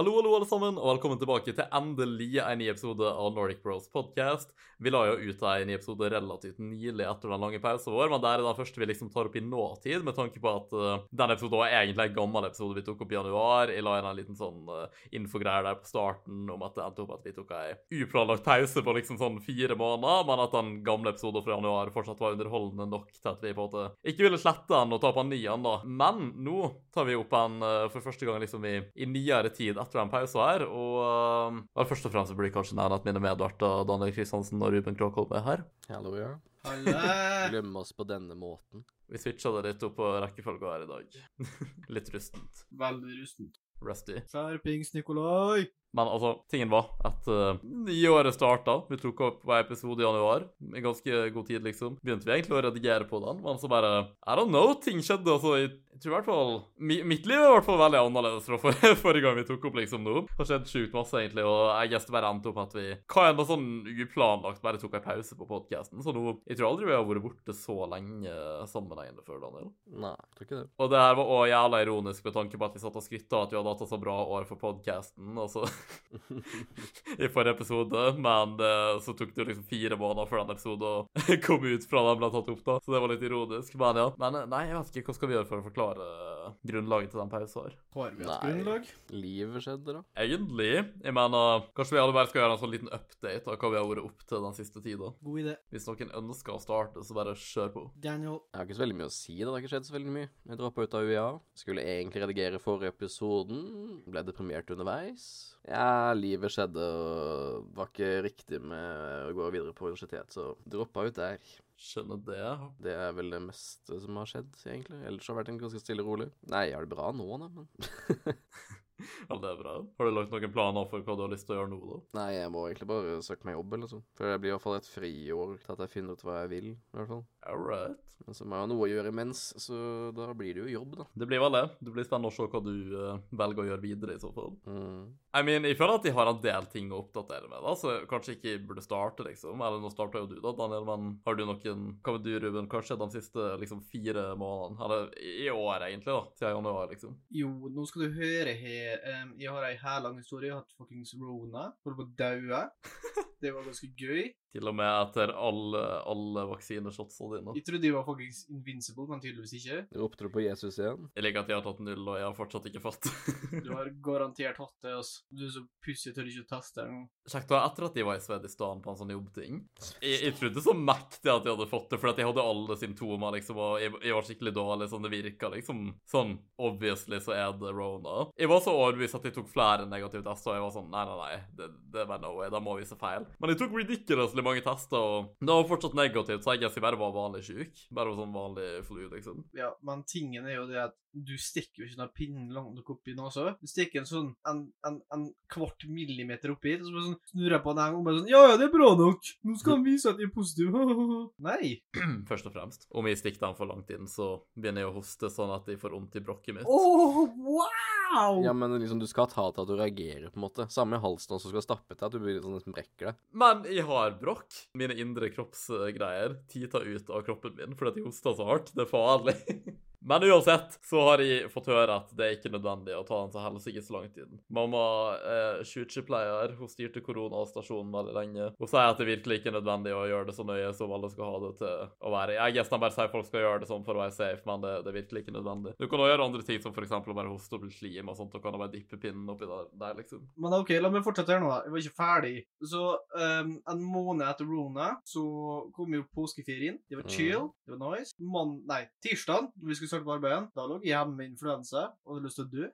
Hallo, hallo, alle sammen, og velkommen tilbake til endelig en ny episode av Nordic Bros podcast. Vi la jo ut en ny episode relativt nylig etter den lange pausen vår, men det er den første vi liksom tar opp i nåtid, med tanke på at uh, denne episoden var egentlig en gammel episode vi tok opp i januar. Jeg la inn en liten sånn uh, infogreier der på starten om at det endte opp at vi tok ei uplanlagt pause på liksom sånn fire måneder, men at den gamle episoden fra januar fortsatt var underholdende nok til at vi på en måte ikke ville slette den og ta på en ny en, da. Men nå tar vi opp en uh, for første gang liksom i, i nyere tid den pausen her. Og uh, først og fremst blir det kanskje nevnt at mine medverter Daniel Kristiansen og Ruben Kråkholm er her. Hallo, ja. Glemme oss på denne måten. Vi switcha det litt opp på rekkefølga her i dag. litt rustent. Veldig rustent. Rusty. Skjerpings, Nikolai! Men altså, tingen var at uh, nyåret starta. Vi tok opp hver episode i januar. I ganske god tid, liksom. Begynte vi egentlig å redigere på den, men så bare I don't know, ting skjedde. Altså, jeg, jeg tror i hvert fall mi, Mitt liv er i hvert fall veldig annerledes fra for, forrige gang vi tok opp, liksom, nå. Det har skjedd sjukt masse, egentlig, og jeg guess det bare endte opp at vi hva enn sånn uplanlagt bare tok en pause på podkasten. Så nå Jeg tror aldri vi har vært borte så lenge sammenhengende før, Daniel. Nei, jeg tror ikke det. Og det her var òg jævla ironisk med tanke på at vi satt og skrytta at vi hadde hatt et så bra år for podkasten, og så i forrige episode, men uh, så tok det jo liksom fire måneder før den episoden kom ut fra den ble tatt opp, da. Så det var litt ironisk. Men ja. Men uh, nei, jeg vet ikke hva skal vi gjøre for å forklare uh, grunnlaget til den pausen her. Har vi et grunnlag? Livet skjedde, da. Egentlig. Jeg mener, kanskje vi alle bare skal gjøre en sånn liten update av hva vi har vært opp til den siste tida. God idé. Hvis noen ønsker å starte, så bare kjør på. Daniel. Jeg har ikke så veldig mye å si. Det har ikke skjedd så veldig mye. Jeg droppa ut av UiA. Skulle egentlig redigere forrige episoden. Ble deprimert underveis. Ja, livet skjedde og var ikke riktig med å gå videre på universitet, så droppa ut der. Skjønner det. Det er vel det meste som har skjedd, egentlig. Ellers har det vært en ganske stille og rolig. Nei, jeg har det bra nå, da, men Ja, det er bra. Har du lagt noen planer for hva du har lyst til å gjøre nå, da? Nei, jeg må egentlig bare søke meg jobb eller noe sånt. For det blir i hvert fall et friår til at jeg finner ut hva jeg vil, i hvert fall. All right. Men så må jeg ha noe å gjøre imens, så da blir det jo jobb, da. Det blir vel det. Det blir spennende å se hva du uh, velger å gjøre videre, i så fall. Mm. I mean, jeg føler at de har en del ting å oppdatere med, da, så kanskje ikke burde starte, liksom. Eller nå starta jo du, da, Daniel, men har du noen Hva med du, Ruben? Hva har skjedd de siste liksom fire månedene? Eller i år, egentlig, da. Siden januar, liksom. Jo, nå skal du høre her. Um, jeg har ei herlang historie. Jeg har hatt fuckings rona. Holdt på å daue. Det var ganske gøy. Til og med etter alle, alle vaksineshotsene dine. Jeg trodde jeg var fuckings invincible, men tydeligvis ikke. Ropte du på Jesus igjen? Jeg liker at jeg har tatt null, og jeg har fortsatt ikke fått Du har garantert hatt det, altså. Du er så pussig, jeg tør ikke å teste det. Kjekt da, etter at de var i Svedistan på en sånn jobbting. Jeg, jeg trodde så mektig at jeg hadde fått det, for at jeg hadde alle symptomer, liksom, og jeg, jeg var skikkelig dårlig, sånn det virka, liksom. Sånn, obviously så er det rona. Jeg var så overbevist at jeg tok flere negative tester, og jeg var sånn, nei, nei, nei, det, det var no way, da må vi se feil. Men jeg tok ridiculously mange tester, og det var fortsatt negativt, så jeg gjetter bare var vanlig syk. Bare sånn vanlig flu, liksom. Ja, men tingen er jo det at du stikker jo ikke noen pinnen langt nok opp i nesa. Du stikker en sånn en, en, en kvart millimeter oppi, og så bare sånn snurrer jeg på den og bare sånn Ja, ja, det er bra nok. Nå skal han vise at jeg er positiv. Nei. Først og fremst. Om jeg stikker den for langt inn, så begynner jeg å hoste sånn at jeg får vondt i brokket mitt. Oh, wow! Ja, men liksom, du skal ta til at du reagerer, på en måte. Samme i halsen også, skal stappe til at du blir sånn nesten brekker deg. Men jeg har brokk. Mine indre kroppsgreier tita ut av kroppen min fordi jeg hosta så hardt. Det er farlig. Men uansett så har jeg fått høre at det er ikke nødvendig å ta den så helsike så lang tid. Mamma er sykepleier, hun styrte koronastasjonen veldig lenge. Hun sier at det virkelig ikke er nødvendig å gjøre det så nøye som alle skal ha det til å være. Jeg guess bare sier folk skal gjøre det sånn for å være safe, men det, det er virkelig ikke nødvendig. Du kan også gjøre andre ting som eksempel å bare hoste og bli slim og sånt, og kan bare dippe pinnen oppi der, der liksom. Men OK, la meg fortsette her nå. da. Jeg var ikke ferdig. Så um, en måned etter Rona så kom jo påskeferien. Det var chill, det var nice. Man, nei, tirsdag, når vi skulle starte på arbeid igjen, da lå jeg hjemme med influensa og hadde lyst til å dø.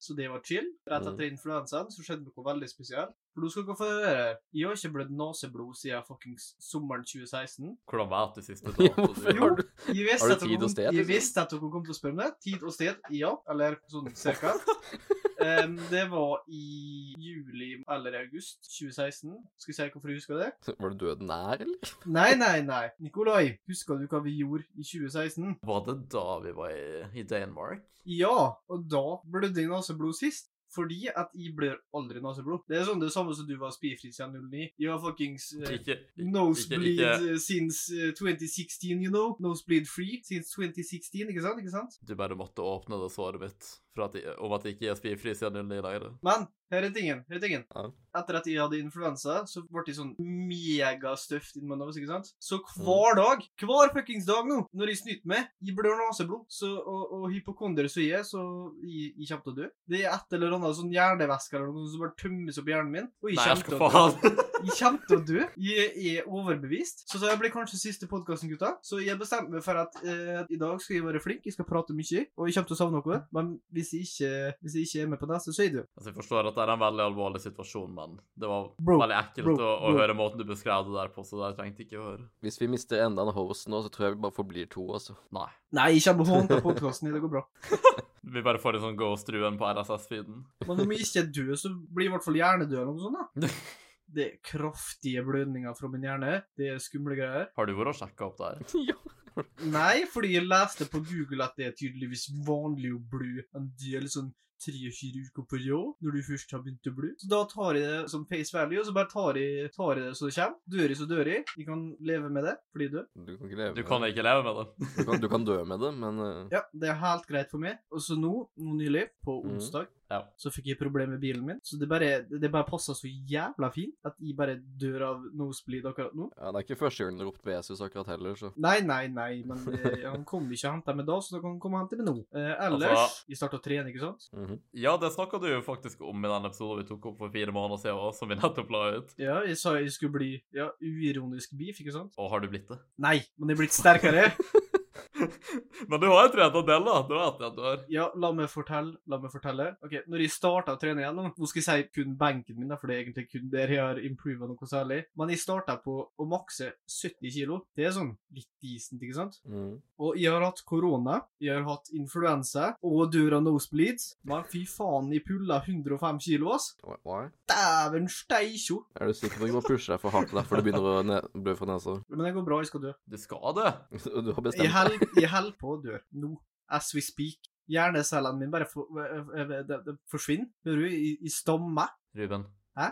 Så det var chill. Rett etter influensaen så skjedde noe veldig spesielt. For nå skal dere få høre. Jeg har ikke blødd naseblod siden fuckings sommeren 2016. Hvordan vet du siste Jo, dato? du Jeg visste Har du at dere tid og kom- Jeg visste at dere kom til å spørre om det. Tid og sted, ja. Eller sånn cirka. Em, det var i juli eller august 2016. Skal vi si hvorfor jeg husker det? Var du døden nær, eller? Nei, nei, nei. Nikolai, husker du hva vi gjorde i 2016? Var det da vi var i, i Danmark? Ja, og da blødde jeg neseblod sist. Fordi at jeg blør aldri naseblod. Det er sånn det samme som du var spyfri siden 09. Jeg har fuckings uh, Ikke, Nosebleed ikke- eh, since uh, 2016, you know. Nosebleed free since 2016, ikke sant? Ikke sant? Du bare måtte åpne det såret mitt de- om at de ikke er spyfrie siden de leier det. Men her er tingen. her er tingen. Ja. Etter at jeg hadde influensa, så ble jeg sånn megastøft inni munnen. ikke sant? Så hver dag, hver fuckings dag nå, når jeg snyter meg, jeg blør naseblod, så, og, og hypokonder så jeg er, så jeg, jeg kommer til å dø. Det er et eller annet sånn hjernevæske eller noe som bare tømmes opp i hjernen min, og jeg kommer til å dø. Jeg kommer til å dø. Jeg er overbevist. Så det blir kanskje siste podkasten, gutta. Så jeg bestemte meg for at eh, i dag skal jeg være flink, jeg skal prate mye, og jeg kommer til å savne noe. Men hvis jeg ikke, hvis jeg ikke er med på neste, så er jeg død. Altså, jeg forstår at det er en veldig alvorlig situasjon, men det var Bro, veldig ekkelt bro, å, å bro. høre måten du beskrev det der på, så det trengte jeg ikke å høre. Hvis vi mister enda en host nå, så tror jeg vi bare forblir to, altså. Nei. Nei, ikke kommer til å håndte podkasten. Det går bra. Vi bare får en sånn ghost-ruen på RSS-feeden. Men om jeg ikke er død, så blir jeg i hvert fall hjernedød eller noe sånt. da. Det er kraftige blødninger fra min hjerne. Det er skumle greier. Har du vært og sjekka opp det her? ja. Nei, fordi jeg leste på Google at det er tydeligvis vanlig å blø en del sånn tre-fire uker på rad når du først har begynt å blø. Så da tar jeg det som face value, og så bare tar jeg, tar jeg det så det kommer. Dør jeg, så dør jeg. Jeg kan leve med det, fordi jeg dør. Du kan ikke leve Du kan det. ikke leve med det. Du kan, du kan dø med det, men uh... Ja, det er helt greit for meg. Og så nå, nå nylig, på onsdag, onsdag, Ja. så fikk jeg problemer med bilen min. Så det bare, det bare passa så jævla fint at jeg bare dør av nosebleed akkurat nå. ja, det er ikke første gangen du har ropt Jesus akkurat heller, så Nei, nei, nei, men eh, han kom ikke og henta meg da, så da kan han komme og hente meg nå. Eh, ellers Altså- Jeg starta å trene, ikke sant? mhm. Ja, det snakka du jo faktisk om i den episoden vi tok opp for fire måneder siden, også, som vi nettopp la ut. Ja, jeg sa jeg skulle bli ja, uironisk beef, ikke sant? Og har du blitt det? Nei, men jeg er blitt sterkere. Men du har jo trent en del, da. Det vet jeg at du har. Ja, la meg fortelle. La meg fortelle. Ok, Når jeg starta å trene igjen, nå nå skal jeg si kun benken min, da, for det er egentlig kun der jeg har improva noe særlig, men jeg starta på å makse 70 kilo. Det er sånn litt decent, ikke sant? Mm. Og jeg har hatt korona, jeg har hatt influensa og dør av nosebleeds, men fy faen, jeg pulla 105 kilo, ass. Dæven steikjo! Er du sikker på at du må pushe deg for hardt derfor det begynner å blø fra nesa? Men det går bra, jeg skal dø. Du skal det. Du har bestemt deg. Jeg holder på å dø nå, as we speak. Hjernecellene mine bare for, forsvinner. Hører du? I, i stomme. Ruben. Hæ?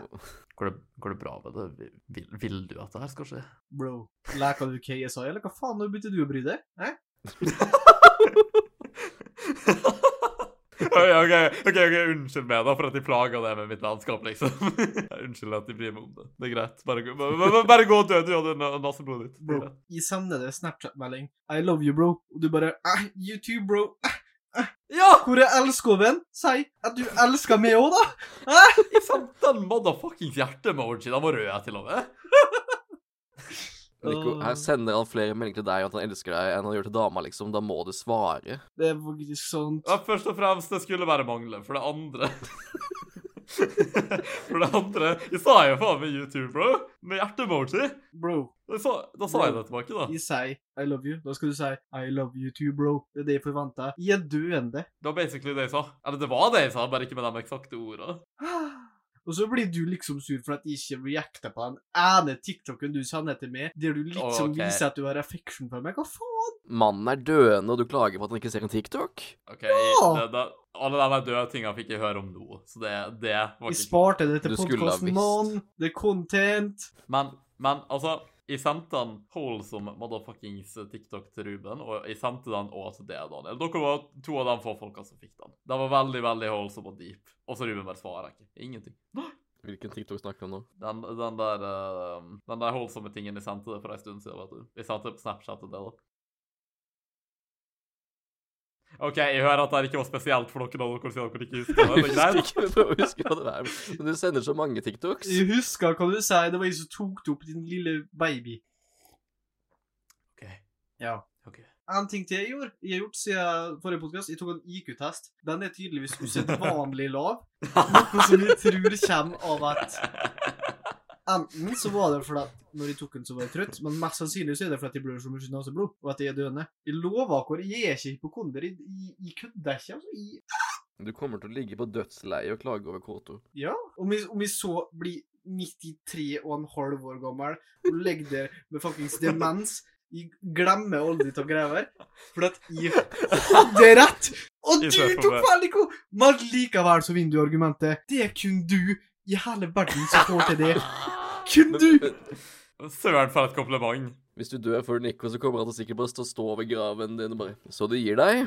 Går det, går det bra med det? Vil, vil du at det her skal skje? Bro, leker du KSI, eller hva faen, begynte du å bry deg? Hæ? Ok, ok, ok, unnskyld meg da for at jeg plager deg med mitt vennskap, liksom. unnskyld at jeg bryr meg om det. Det er greit. Bare, bare, bare, gå og dø, du hadde masse naseblodet ditt. Bro, jeg sender deg Snapchat-melding. I love you, bro. Og du bare ah, YouTube, bro. Ah, Ja! hvor er elskoven? Si at du elsker meg òg, da. Jeg sendte en motherfuckings hjerte-emoji. Den var rød til og med. Nico, her sender han flere meldinger til deg at han elsker deg enn han gjør til dama, liksom. Da må du svare. Det er faktisk sånn Ja, først og fremst, det skulle bare mangle. For det andre For det andre Jeg sa jo faen meg YouTube, bro. Med hjerte-emoji. Bro, Da sa, da sa jeg det tilbake, da. jeg sier I love you. Da skal du si I love you too, bro. Det er det jeg forventer. Jeg er døende. Det var basically det jeg sa. Eller det var det jeg sa, bare ikke med de eksakte ordene. Og så blir du liksom sur for at jeg ikke reacter på den ene TikToken du sender til meg, der du liksom okay. viser at du har affection for meg. Hva faen? Mannen er døende, og du klager på at han ikke ser en TikTok? OK, Ja! det, det, alle de døde tingene fikk jeg høre om nå, så det, det var Jeg Vi sparte det til podkasten, mann. Det er content. Men, men altså jeg sendte han wholesome motherfuckings TikTok til Ruben, og jeg sendte den også til deg, Daniel. Dere var to av de få folka som fikk den. Den var veldig, veldig wholesome og deep. Og så Ruben bare svarer ikke. Ingenting. Hvilken TikTok snakker du om nå? Den, den der uh, Den der holdsomme tingen jeg sendte det for en stund siden, vet du. Jeg sendte det på Snapchat til deg, da. OK, jeg hører at det ikke var spesielt for dere da dere dere ikke husker det. Jeg er husker ikke, prøver å huske hva det er. Men du sender så mange TikToks. Jeg husker hva du sa. Det var jeg som tok det opp din lille baby. OK. Ja. ok. En ting til jeg gjorde, jeg har gjort siden forrige podkast, jeg tok en IQ-test. Den er tydeligvis usedvanlig lav. Noe som jeg tror kommer av at Enten så var det fordi at når de tok den, så var jeg trøtt, men mest sannsynlig så er det fordi at de blør så mye naseblod, og at jeg er døende. Jeg lover dere, jeg er ikke hypokonder. Jeg, jeg, jeg kødder ikke. altså. Jeg, Du kommer til å ligge på dødsleiet og klage over K2. ja. Om jeg, om jeg så blir 93 og en halv år gammel og ligger der med fuckings demens Jeg glemmer aldri av greier. For at jeg hadde rett! Og du tok veldig Nico! Men likevel så vinner du argumentet. Det er kun du i hele verden som får til det. Kun du! Søren for et kompliment. Hvis du dør før Nico, så kommer han til sikkert bare til å stå ved graven din og bare Så du gir deg?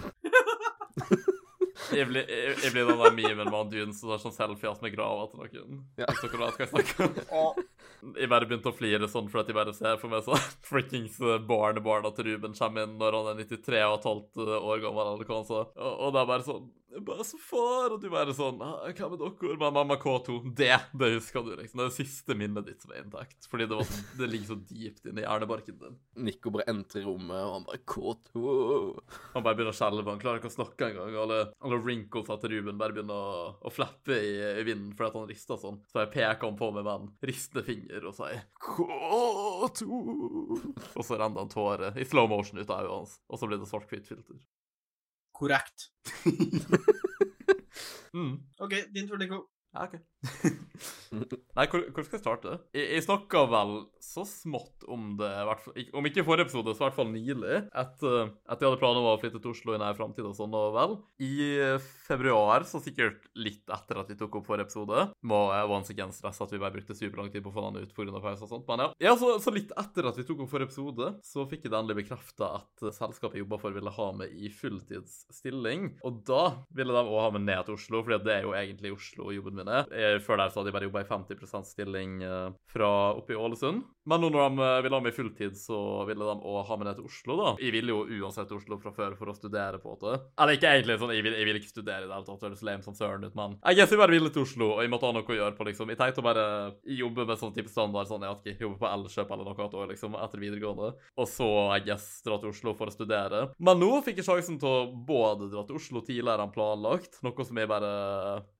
Jeg blir, jeg, jeg blir den der memen med han duden som tar sånn selfies med grava til noen. Ja. Hvis dere vet hva jeg snakker om. Jeg bare begynte å flire sånn for at jeg bare ser for meg sånn frikkings barnebarna til Ruben kommer inn når han er 93 og et halvt år gammel, eller hva han sa. Og, og det er bare sånn Bare så far, og du bare sånn «Ah, Hva med dere? Bare mamma K2, det, det husker du, liksom. Det er det siste minnet ditt som er intakt. Fordi det, var det ligger så dypt inni hjernebarken din. Nico bare entrer rommet, og han bare K2. Han bare begynner å skjelve. Han klarer ikke å snakke engang. Alle, alle wrinklesa til Ruben bare begynner å, å flappe i, i vinden fordi at han rister sånn. Så jeg peker han på meg med en ristende finger og sier K2. Og så renner han tårer i slow motion ut av øynene hans, og så blir det svart-hvitt filter. Korrekt. Mm. OK, din tur, Nico. Ja, OK. Nei, hvor, hvor skal jeg starte? Jeg, jeg snakka vel så smått om det, om ikke i forrige episode, så i hvert fall nylig. Etter at jeg hadde planer om å flytte til Oslo i nær framtid og sånn, og vel. I februar, så sikkert litt etter at vi tok opp forrige episode, må jeg once again stresse at vi bare brukte superlang tid på å få den ut pga. pause og sånt, men ja. ja så, så litt etter at vi tok opp forrige episode, så fikk jeg det endelig bekrefta at selskapet jeg jobba for, ville ha meg i fulltidsstilling. Og da ville de òg ha meg ned til Oslo, fordi det er jo egentlig Oslo jobben min er. Jeg, Før der så hadde jeg bare jobba i 50 stilling eh, fra oppe i Ålesund. Men nå når de eh, ville ha meg fulltid, så ville de òg ha meg ned til Oslo, da. Jeg ville jo uansett til Oslo fra før for å studere, på en måte. Eller ikke egentlig sånn, jeg vil, jeg vil ikke studere i det hele tatt, høres lame som søren ut, men jeg guess jeg bare ville til Oslo, og jeg måtte ha noe å gjøre på, liksom. Jeg tenkte å bare jobbe med sånn type standard, sånn jeg vet ikke, jobbe på Elkjøp eller noe annet år, liksom, etter videregående. Og så, jeg guess, dra til Oslo for å studere. Men nå fikk jeg sjansen til å både dra til Oslo tidligere enn planlagt, noe som er bare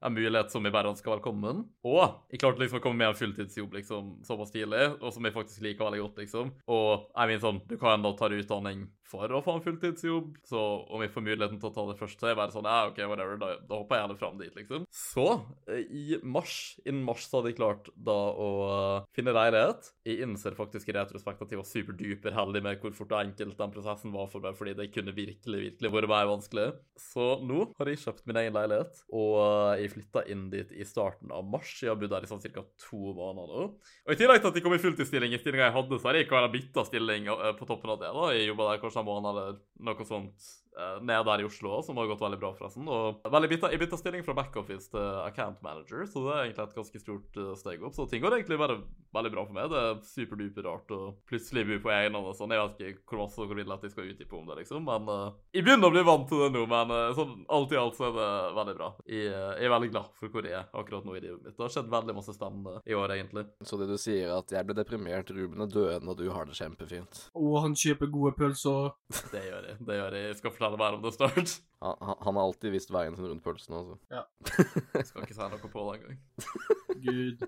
en mulighet som jeg bare ønsker velkommen. Og jeg klarte liksom å komme med en fulltidsjobb liksom såpass tidlig, og som jeg faktisk liker veldig godt, liksom. Og jeg mener sånn, du kan da ta utdanning for å få en fulltidsjobb, så om jeg får muligheten til å ta det først, så er jeg bare sånn, ja, OK, whatever, da, da hopper jeg gjerne fram dit, liksom. Så, eh, i mars, innen mars, så hadde jeg klart da å eh, finne leilighet. Jeg innser faktisk i retrospekt at jeg var superduper heldig med hvor fort og enkelt den prosessen var for meg, fordi det kunne virkelig, virkelig vært mer vanskelig. Så nå har jeg kjøpt min egen leilighet, og eh, jeg flytta inn dit i starten av mars. Jeg har bodd der i sånn ca. to måneder. Og i tillegg til at jeg kom i fulltidsstilling i stillinga jeg hadde, så har jeg ikke en bytta stilling eh, på toppen av det. da. Jeg jobba der kanskje en måned eller noe sånt eh, nede der i Oslo, som har gått veldig bra, forresten. Og veldig bytta, jeg bytta stilling fra backoffice til account manager, så det er egentlig et ganske stort eh, steg opp. Så ting går egentlig bare veldig bra for meg. Det er superduper rart å plutselig bo på egen hånd og sånn. Jeg vet ikke hvor masse hvor vil at jeg skal utdype om det, liksom, men uh, jeg begynner å bli vant til det nå. Men uh, sånn alt i alt så er det veldig bra. Jeg, jeg er veldig glad for hvor jeg er akkurat nå i livet mitt. Det har skjedd veldig masse spennende i år, egentlig. Så det du sier, er at jeg ble deprimert, Ruben er døende, og du har det kjempefint. Og han kjøper gode pølser. Det gjør jeg. det gjør Jeg Jeg skal fortelle mer om det snart. Han, han, har alltid visst veien sin rundt pølsene, altså. Ja. Jeg skal ikke si noe på det engang. Gud.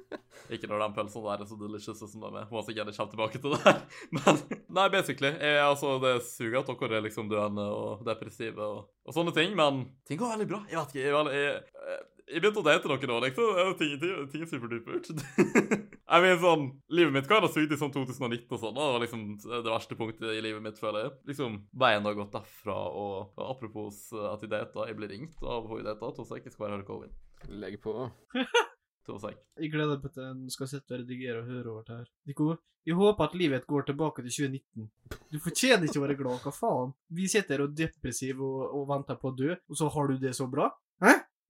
Ikke når den pølsen der er så delicious som den er. Må sikkert gjerne komme tilbake til det her. Men nei, basically. Jeg, altså, det suger at dere er liksom døende og depressive og, og sånne ting, men ting går veldig bra. Jeg vet ikke. Jeg, jeg, jeg, jeg begynte å date noen nå, liksom. Det Ting, ting, ting er superdupert. jeg mener sånn Livet mitt kan ha sugd i sånn 2019 og sånn. Det var liksom det verste punktet i livet mitt, føler jeg. Liksom veien har gått derfra, og, og apropos at jeg data, jeg blir ringt av hun jeg data, to sek, jeg skal bare høre Covid. Legg på. To sek. Jeg gleder meg til jeg skal sitte og redigere og høre over det her. Nico, jeg håper at livet går tilbake til 2019. Du fortjener ikke å være glad, hva faen? Vi sitter her og depressive og, og venter på å dø, og så har du det så bra?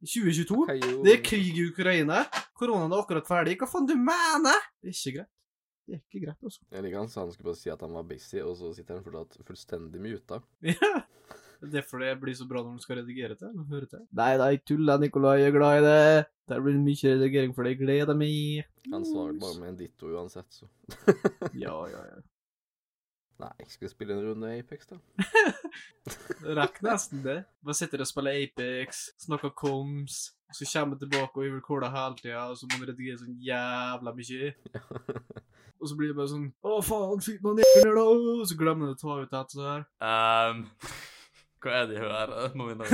Hæ? I 2022? Heio. Det er krig i Ukraina. Koronaen er akkurat ferdig. Hva faen du mener? Det er ikke greit. Det er ikke greit, altså. Jeg liker han sa han skulle bare si at han var busy, og så sitter han fortsatt fullstendig muta. Ja. Det er derfor det blir så bra når du skal redigere til. høre til. Nei jeg tuller, Nikolai. Jeg er glad i det. Det blir mye redigering for deg. Jeg gleder meg. Han svarer bare med en ditto uansett, så. Ja, ja, ja. Nei, skal vi spille en runde Apex, da? Det rekker nesten det. Bare sitter og spiller Apex, snakker koms, og så kommer jeg tilbake og vi recorder hele tida, og så må vi redigere sånn jævla mye. Og så blir det bare sånn Å, faen, skyt noen ned da! Og så glemmer man å ta ut dette sånn her. Um, hva er det jeg hører? Må vi nå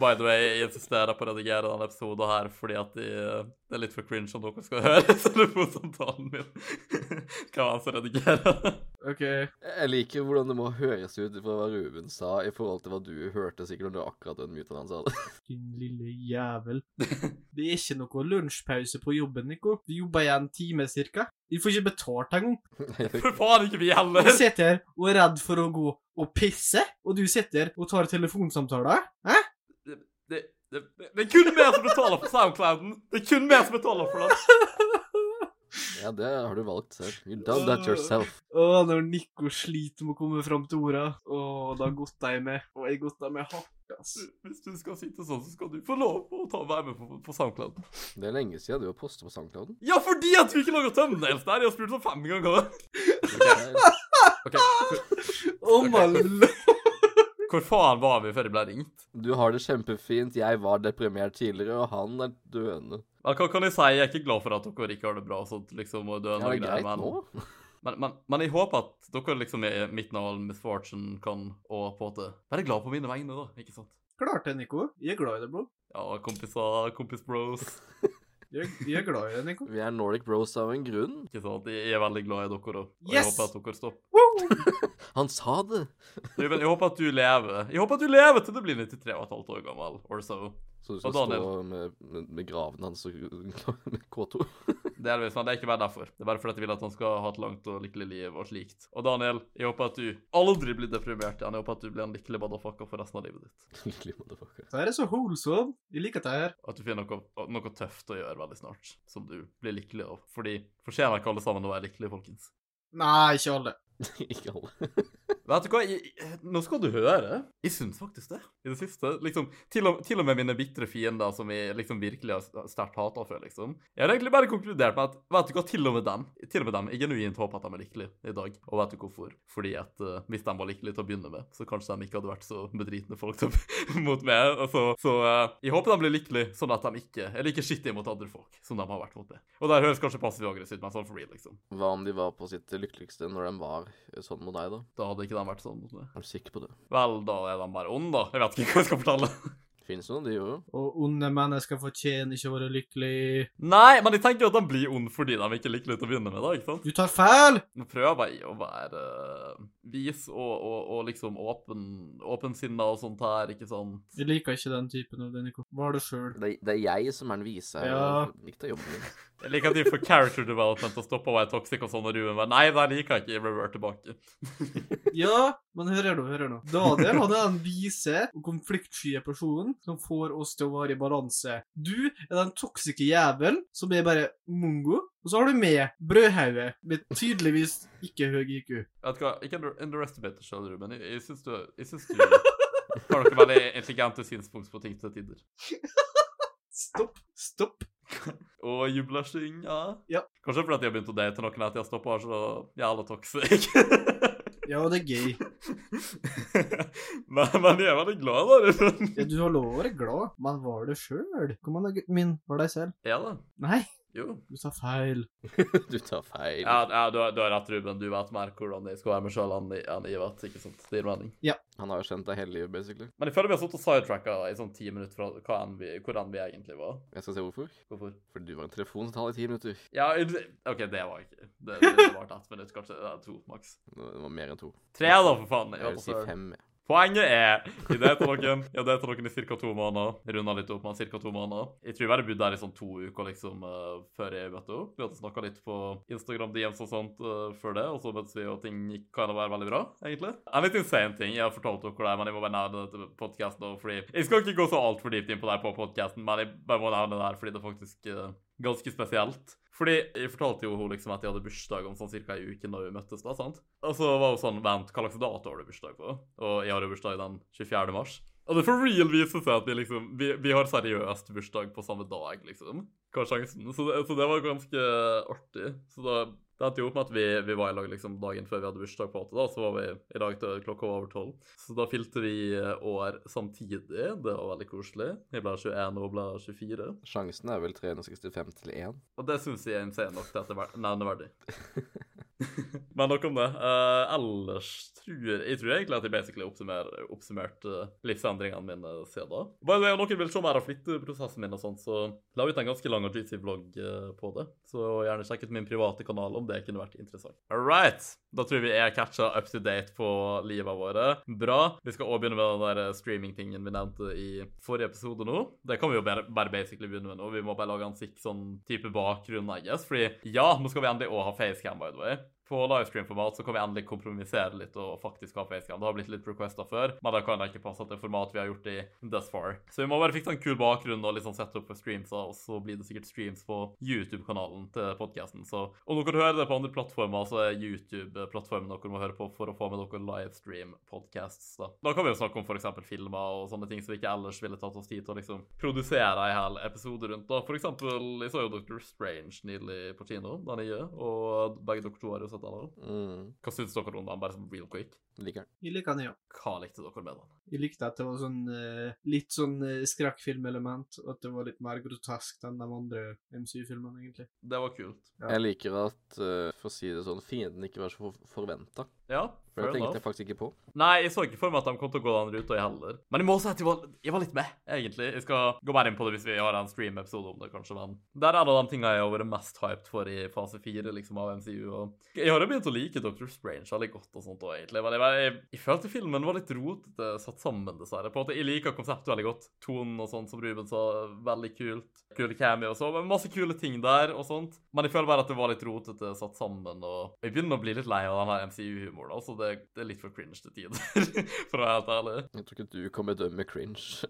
By the way, jeg insisterer på å redigere denne episoden her fordi at de, det er litt for cringe om dere skal høre telefonsamtalen min. Hva er det som redigerer? OK. Jeg liker hvordan det må høres ut fra hva Ruben sa, i forhold til hva du hørte sikkert når du akkurat unmuta han sa det. Din lille jævel. Det er ikke noe lunsjpause på jobben, Nico. Vi jobber igjen en time cirka. Vi får ikke betalt engang. For faen ikke vi heller! Du sitter her og er redd for å gå og pisse, og du sitter og tar telefonsamtaler. Hæ? Det, det, det, det er kun mer som betaler for Soundclouden! Det er kun mer som betaler for den! Ja, det har du valgt selv. You done that yourself. Åh, når Nico sliter med å komme fram til orda. åh, da godta jeg med. Og jeg godta med hardt, ass. Hvis du skal sitte sånn, så skal du få lov å ta være med på, på Soundcloud. Det er lenge siden du har postet på SoundCloud. Ja, fordi at vi ikke lager thumbnails der! Jeg har spurt sånn fem ganger. Ok, hvor, Oh my lord. hvor faen var vi før jeg ble ringt? Du har det kjempefint. Jeg var deprimert tidligere, og han er døende. Men hva kan jeg si? Jeg er ikke glad for at dere ikke har det bra. og sånt, liksom, og døende Ja, det er greier, greit men, nå. men, men, men jeg håper at dere liksom i midten av all misfortune kan og på en måte være glad på mine vegne, da. Ikke sant? Klart det, Nico. Jeg er glad i det, bro. Ja, kompiser, kompis bros. Jeg, jeg er glad i det, Nico. Vi er Nordic Bros av en grunn. Ikke sant? Jeg er veldig glad i dere, og og jeg håper at dere stopper. Woo! Han sa det! Men jeg håper at du lever. Jeg håper at du lever til du blir 93 og et halvt år gammel, or so. Så du skal stå med, med, med graven hans og med K2. Delvis, men det er ikke bare derfor. Det er bare fordi jeg vil at han skal ha et langt og lykkelig liv og slikt. Og Daniel, jeg håper at du aldri blir deprimert igjen. Jeg håper at du blir en lykkelig motherfucker for resten av livet ditt. Lykkelig motherfucker. Det her er så wholesome. Jeg liker det her. At du finner noe, noe tøft å gjøre veldig snart, som du blir lykkelig av. Fordi fortjener ikke alle sammen å være lykkelige, folkens. Nei, ikke alle. Ikke alle. Vet du hva, jeg, nå skal du høre. Jeg syns faktisk det. I det siste. Liksom, til og, til og med mine bitre fiender, som jeg liksom virkelig har sterkt hata før, liksom. Jeg har egentlig bare konkludert med at vet du hva, til og med dem til og med dem, Jeg genuint håper at de er lykkelige i dag. Og vet du hvorfor? Fordi at uh, hvis de var lykkelige til å begynne med, så kanskje de ikke hadde vært så bedritne folk til, mot meg. Og så så eh, jeg håper de blir lykkelige, sånn at de ikke er like skittige mot andre folk som de har vært mot meg. Og der høres kanskje passiv-aggressivt ut, men sånn for real, liksom. Hva om de var på sitt lykkeligste når de var sånn mot deg, da? Da hadde ikke de vært sånn mot meg. Er du sikker på det? Vel, da er de bare onde, da. Jeg vet ikke hva jeg skal fortelle. Finnes det noen de òg. Og onde mennesker fortjener ikke å være lykkelig. Nei, men jeg tenker jo at de blir onde fordi de ikke er lykkelige til å begynne med, da, ikke sant? Du tar feil! Nå prøver jeg å være eh, vis og, og, og liksom åpen, åpensinna og sånt her, ikke sant? Jeg liker ikke den typen av det, Nico. Var det sjøl. Det, det er jeg som er den vise. Ja. Jeg Likte jobben min. Jeg liker at de får character development og stopper å være toxic og sånn, og Ruben bare Nei, det liker jeg ikke, jeg revert tilbake. Ja, men hør her nå, hør her nå. Daniel han er den vise og konfliktsky personen som får oss til å være i balanse. Du er den toksike jævelen som er bare mongo. Og så har du med brødhauge med tydeligvis ikke høy IQ. Vet du hva, ikke under- underestimate deg selv, Ruben. Jeg, jeg syns du, jeg syns du har noen veldig intelligente synspunkter på ting til tider. Stopp. Stopp. Og jublasjing, ja. Ja. Kanskje fordi jeg har begynt å date noen at jeg stopper så jævla toxic. Ja, det er gøy. men, men jeg er veldig glad, da. Ja, du har lov å være glad, men var det sjøl? Kom an, gutten min. Var deg selv. Ja da. Nei, Jo. du sa feil. Du tar feil. Ja, ja du, har- du har rett, Ruben. Du vet mer hvordan jeg skal være meg sjøl enn Ivat. ikke sant? Det gir mening. Han har jo kjent deg hele livet, basically. Men jeg føler vi har sittet og sidetracka i sånn ti minutter fra hva enn vi, hvor enn vi egentlig var. Jeg skal se hvorfor. Hvorfor? Fordi du var en telefonsamtale i ti minutter. Ja, OK, det var ikke Det, det, det var ett minutt, kanskje. Det er to maks. Det var mer enn to. Tre, da, for faen. Jeg Jeg vil si fem. jeg. Poenget er Jeg dater noen det dater noen i ca. to måneder. Runda litt opp med ca. to måneder. Jeg tror jeg bare bodde der i sånn to uker liksom uh, før jeg møtte opp. Vi hadde snakka litt på Instagram DMs og sånt uh, før det, og så møttes vi, og ting gikk kan være veldig bra, egentlig. En litt insane ting. Jeg har fortalt dere det, men jeg må bare nevne det til podkasten Jeg skal ikke gå så altfor dypt inn på det på podkasten, men jeg bare må nevne det her fordi det er faktisk uh, ganske spesielt. Fordi jeg fortalte jo hun liksom at jeg hadde bursdag om sånn ca. ei uke når vi møttes. da, sant? Og så var hun sånn Vent, hva slags dato har du bursdag på? Og jeg har jo bursdag den 24. mars. Og det for real viser seg at vi liksom Vi, vi har seriøst bursdag på samme dag, liksom. Hva er sjansen? Så det, så det var ganske artig. Så da det endte jo opp med at vi, vi var i lag liksom dagen før vi hadde bursdag på åtte. da, Så var vi i lag til klokka var over tolv. Så da fylte vi eh, år samtidig. Det var veldig koselig. Jeg ble 21 og hun ble 24. Sjansen er vel 365 til 1. Og det syns jeg er insane nok til at det er ver- nevneverdig. Men nok om det. Uh, ellers tror jeg tror egentlig at jeg basically oppsummerte oppsummert uh, livsendringene mine siden da. By the way, om noen vil se mer av flytteprosessen min og sånt, så la jeg ut en ganske lang og juicy vlogg uh, på det. Så gjerne sjekk ut min private kanal om det kunne vært interessant. All right. Da tror vi er catcha up to date på livet våre. Bra. Vi skal også begynne med den der streaming-tingen vi nevnte i forrige episode nå. Det kan vi jo bare, bare basically begynne med nå. Vi må bare lage en sikk sånn type bakgrunn, I guess. Fordi ja, nå skal vi endelig òg ha facecam, by the way på livestream-format så kan vi endelig kompromissere litt og faktisk ha facecam. Det har blitt litt requester før, men det kan da ikke passe til format vi har gjort i thus far. Så vi må bare fikse en kul bakgrunn og litt sånn sette opp for streams, og så blir det sikkert streams på YouTube-kanalen til podkasten. Så om dere hører det på andre plattformer, så er YouTube-plattformen dere må høre på for å få med dere livestream-podcasts. Da. da kan vi jo snakke om f.eks. filmer og sånne ting som vi ikke ellers ville tatt oss tid til å liksom produsere en hel episode rundt. da. For eksempel, jeg så jo Dr. Strange nylig på kino, den nye, og begge dere to har jo den òg. Mm. Hva syns dere om den, bare sånn real quick? Liker den. Jeg liker den, ja. Hva likte dere med den? Jeg likte at det var sånn eh, litt sånn uh, skrekkfilmelement, og at det var litt mer grotesk enn de andre MCU-filmene, egentlig. Det var kult. Ja. Jeg liker at, uh, for å si det sånn, fienden ikke var så for forventa. Ja, For det tenkte jeg faktisk ikke på. Nei, jeg så ikke for meg at de kom til å gå den ruta, jeg heller. Men jeg må si at jeg var, jeg var litt med, egentlig. Jeg skal gå mer inn på det hvis vi har en stream-episode om det, kanskje, men det er av de tingene jeg har vært mest hyped for i fase fire liksom, av MCU. Og jeg har jo begynt å like Dr. Strange veldig godt og sånt òg, egentlig. Men jeg, jeg, jeg følte filmen var litt rotete satt sammen, dessverre. På en måte, Jeg liker konseptet veldig godt. Tonen og sånt, som Ruben sa, veldig kult. Kule cameo og så. men Masse kule ting der og sånt. Men jeg føler bare at det var litt rotete satt sammen, og jeg begynner å bli litt lei av den her MCU-humoren. Altså, det, det er litt for cringe til tider, for å være helt ærlig. Jeg tror ikke du kommer dømme cringe.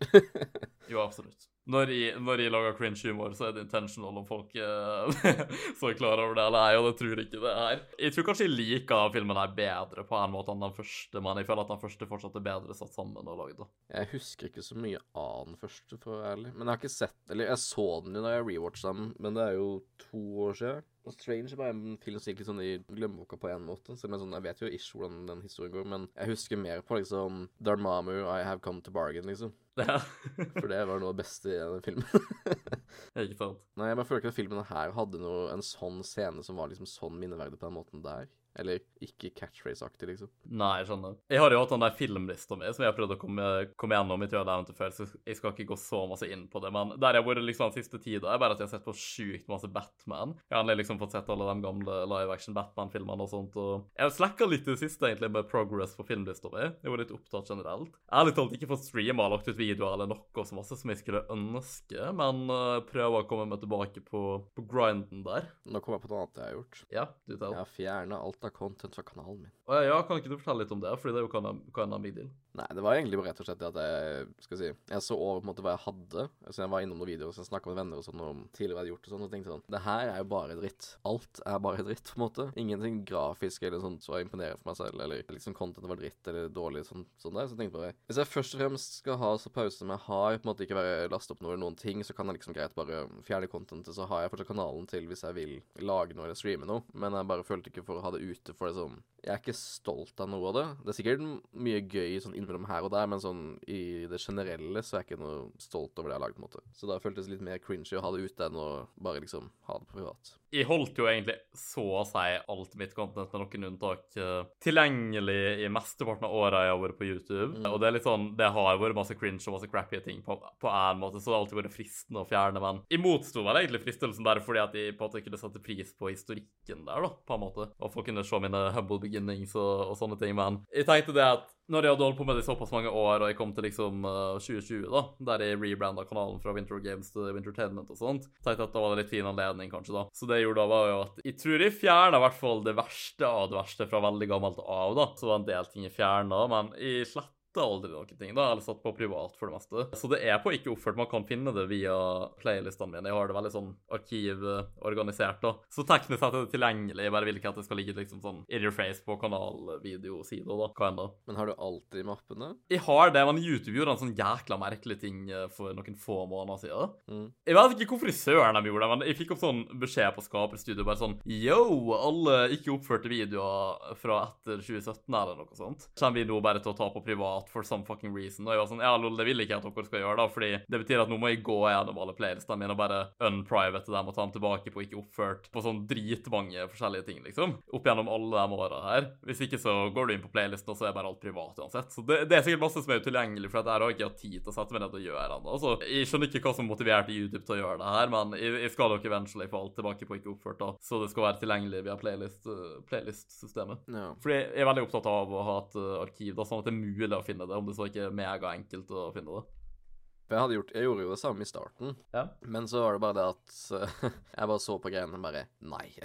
Jo, absolutt. Når jeg, når jeg lager cringe-humor, så er det intentional om folk eh, så er klar over det eller ei, og det tror jeg ikke det er. Jeg tror kanskje jeg liker filmen her bedre på en måte enn den første, men jeg føler at den første fortsatt er bedre satt sammen og lagd. Jeg husker ikke så mye av den første, for å være ærlig. Men jeg har ikke sett Eller jeg så den jo da jeg rewatcha den, men det er jo to år siden. Og Strange bare en film som gikk litt sånn i glemmeboka på en måte. Så jeg, sånn, jeg vet jo ikke hvordan den historien går, men jeg husker mer på liksom Darmamu, I have come to bargain, liksom. Det For det var noe av det beste i den filmen. ikke sant. Nei, jeg bare føler ikke at filmen her hadde noe, en sånn scene som var liksom sånn minneverdig på den måten der. Eller ikke catchphrase-aktig, liksom. Nei, jeg skjønner. Jeg har jo hatt den der filmlista mi som jeg har prøvd å komme, komme gjennom. Nevnt det før, så jeg skal ikke gå så masse inn på det. Men der jeg har vært liksom den siste tida, er bare at jeg har sett på sjukt masse Batman. Jeg har liksom fått sett alle de gamle live action Batman-filmene og sånt. Og jeg har slacka litt i det siste egentlig med progress på filmlista mi. Jeg var litt opptatt generelt. Ærlig talt ikke fått streama og lagt ut videoer eller noe så masse som jeg skulle ønske, men uh, prøver å komme meg tilbake på, på grinden der. Nå kommer jeg på noe annet jeg har gjort. Ja, du tar. Jeg har fjerna alt av content fra kanalen min. Å ja, ja, kan ikke du fortelle litt om det? Fordi det er jo hva en big deal. Nei, det var egentlig bare rett og slett det at jeg skal si, jeg så over på en måte hva jeg hadde. Så jeg var innom noen videoer så jeg snakka med venner og sånn om tidligere jeg hadde gjort og sånn, og tenkte sånn Det her er jo bare dritt. Alt er bare dritt, på en måte. Ingenting grafisk eller sånt som så imponerer for meg selv, eller liksom content var dritt eller dårlig, sånn, sånn der. Så jeg tenkte bare Hvis jeg først og fremst skal ha så pause som jeg har, på en måte ikke være laste opp noe eller noen ting, så kan jeg liksom greit bare fjerne contentet, så har jeg fortsatt kanalen til hvis jeg vil lage noe eller streame noe, men jeg bare følte ikke for å ha det ute, for det sånn Jeg er ikke stolt av noe av det. Det er sikkert mye gøy sånn innimellom her og der, men sånn i det generelle så er jeg ikke noe stolt over det jeg har lagd, på en måte. Så da føltes det litt mer cringy å ha det ute enn å bare liksom ha det privat. Jeg holdt jo egentlig så å si alt mitt content med noen unntak eh, tilgjengelig i mesteparten av åra jeg har vært på YouTube. Mm. Og det er litt sånn, det har vært masse cringe og masse crappy ting på, på en måte, så det har alltid vært fristende å fjerne. Men jeg motsto vel egentlig fristelsen der fordi at jeg på en måte kunne sette pris på historikken der, da, på en måte. Og folk kunne se mine humble beginnings og, og sånne ting. Men jeg tenkte det at når jeg hadde holdt på med det i såpass mange år, og jeg kom til liksom uh, 2020, da, der jeg rebranda kanalen fra Winter Games til Wintertainment og sånt, tenkte jeg at da var det litt fin anledning, kanskje, da. Så det jeg gjorde da, var jo at jeg tror jeg fjerna i hvert fall det verste av det verste fra veldig gammelt av, da. Så var en del ting jeg fjerna, men jeg sletta aldri noen ting, da, eller satt på privat for det meste. Så det er på ikke oppført. Man kan finne det via playlistene mine. Jeg har det veldig sånn arkivorganisert, da. Så teknisk sett er det tilgjengelig. Jeg bare vil ikke at det skal ligge liksom sånn in your face på kanalvideosida, da. Hva enn da. Men har du alltid mappene? Jeg har det, men YouTube gjorde en sånn jækla merkelig ting eh, for noen få måneder siden. Mm. Jeg vet ikke hvorfor søren de gjorde det, men jeg fikk opp sånn beskjed på Skaperstudio bare sånn Yo, alle ikke oppførte videoer fra etter 2017 eller noe sånt. Kommer vi nå bare til å ta på privat privat for some fucking reason. Og jeg var sånn, ja, lol, det vil ikke jeg at dere skal gjøre, da, fordi det betyr at nå må jeg gå gjennom alle playlistene mine og bare unprivate dem og ta dem tilbake på ikke oppført på sånn dritmange forskjellige ting, liksom. Opp gjennom alle de åra her. Hvis ikke så går du inn på playlisten, og så er bare alt privat uansett. Så det, det er sikkert masse som er utilgjengelig, for jeg har ikke hatt tid til å sette meg ned og gjøre ennå. Altså, jeg skjønner ikke hva som motiverte YouTube til å gjøre det her, men jeg, jeg skal nok eventually få alt tilbake på ikke oppført, da. Så det skal være tilgjengelig via playlist, uh, playlist-systemet. Ja. Fordi jeg er veldig opptatt av å ha et uh, arkiv, da, sånn at det er mulig å finne det, om det så ikke er megaenkelt å finne det. Jeg, gjort, jeg gjorde jo det samme i starten, Ja. men så var det bare det at uh, jeg bare så på greiene og bare Nei.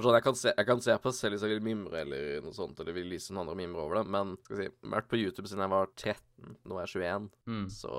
Og sånn, jeg, kan se, jeg kan se på selv hvis jeg vil mimre eller noe sånt, eller vil lyse noen andre mimre over det, men skal vi si, vært på YouTube siden jeg var 13, nå er jeg 21, Mm. så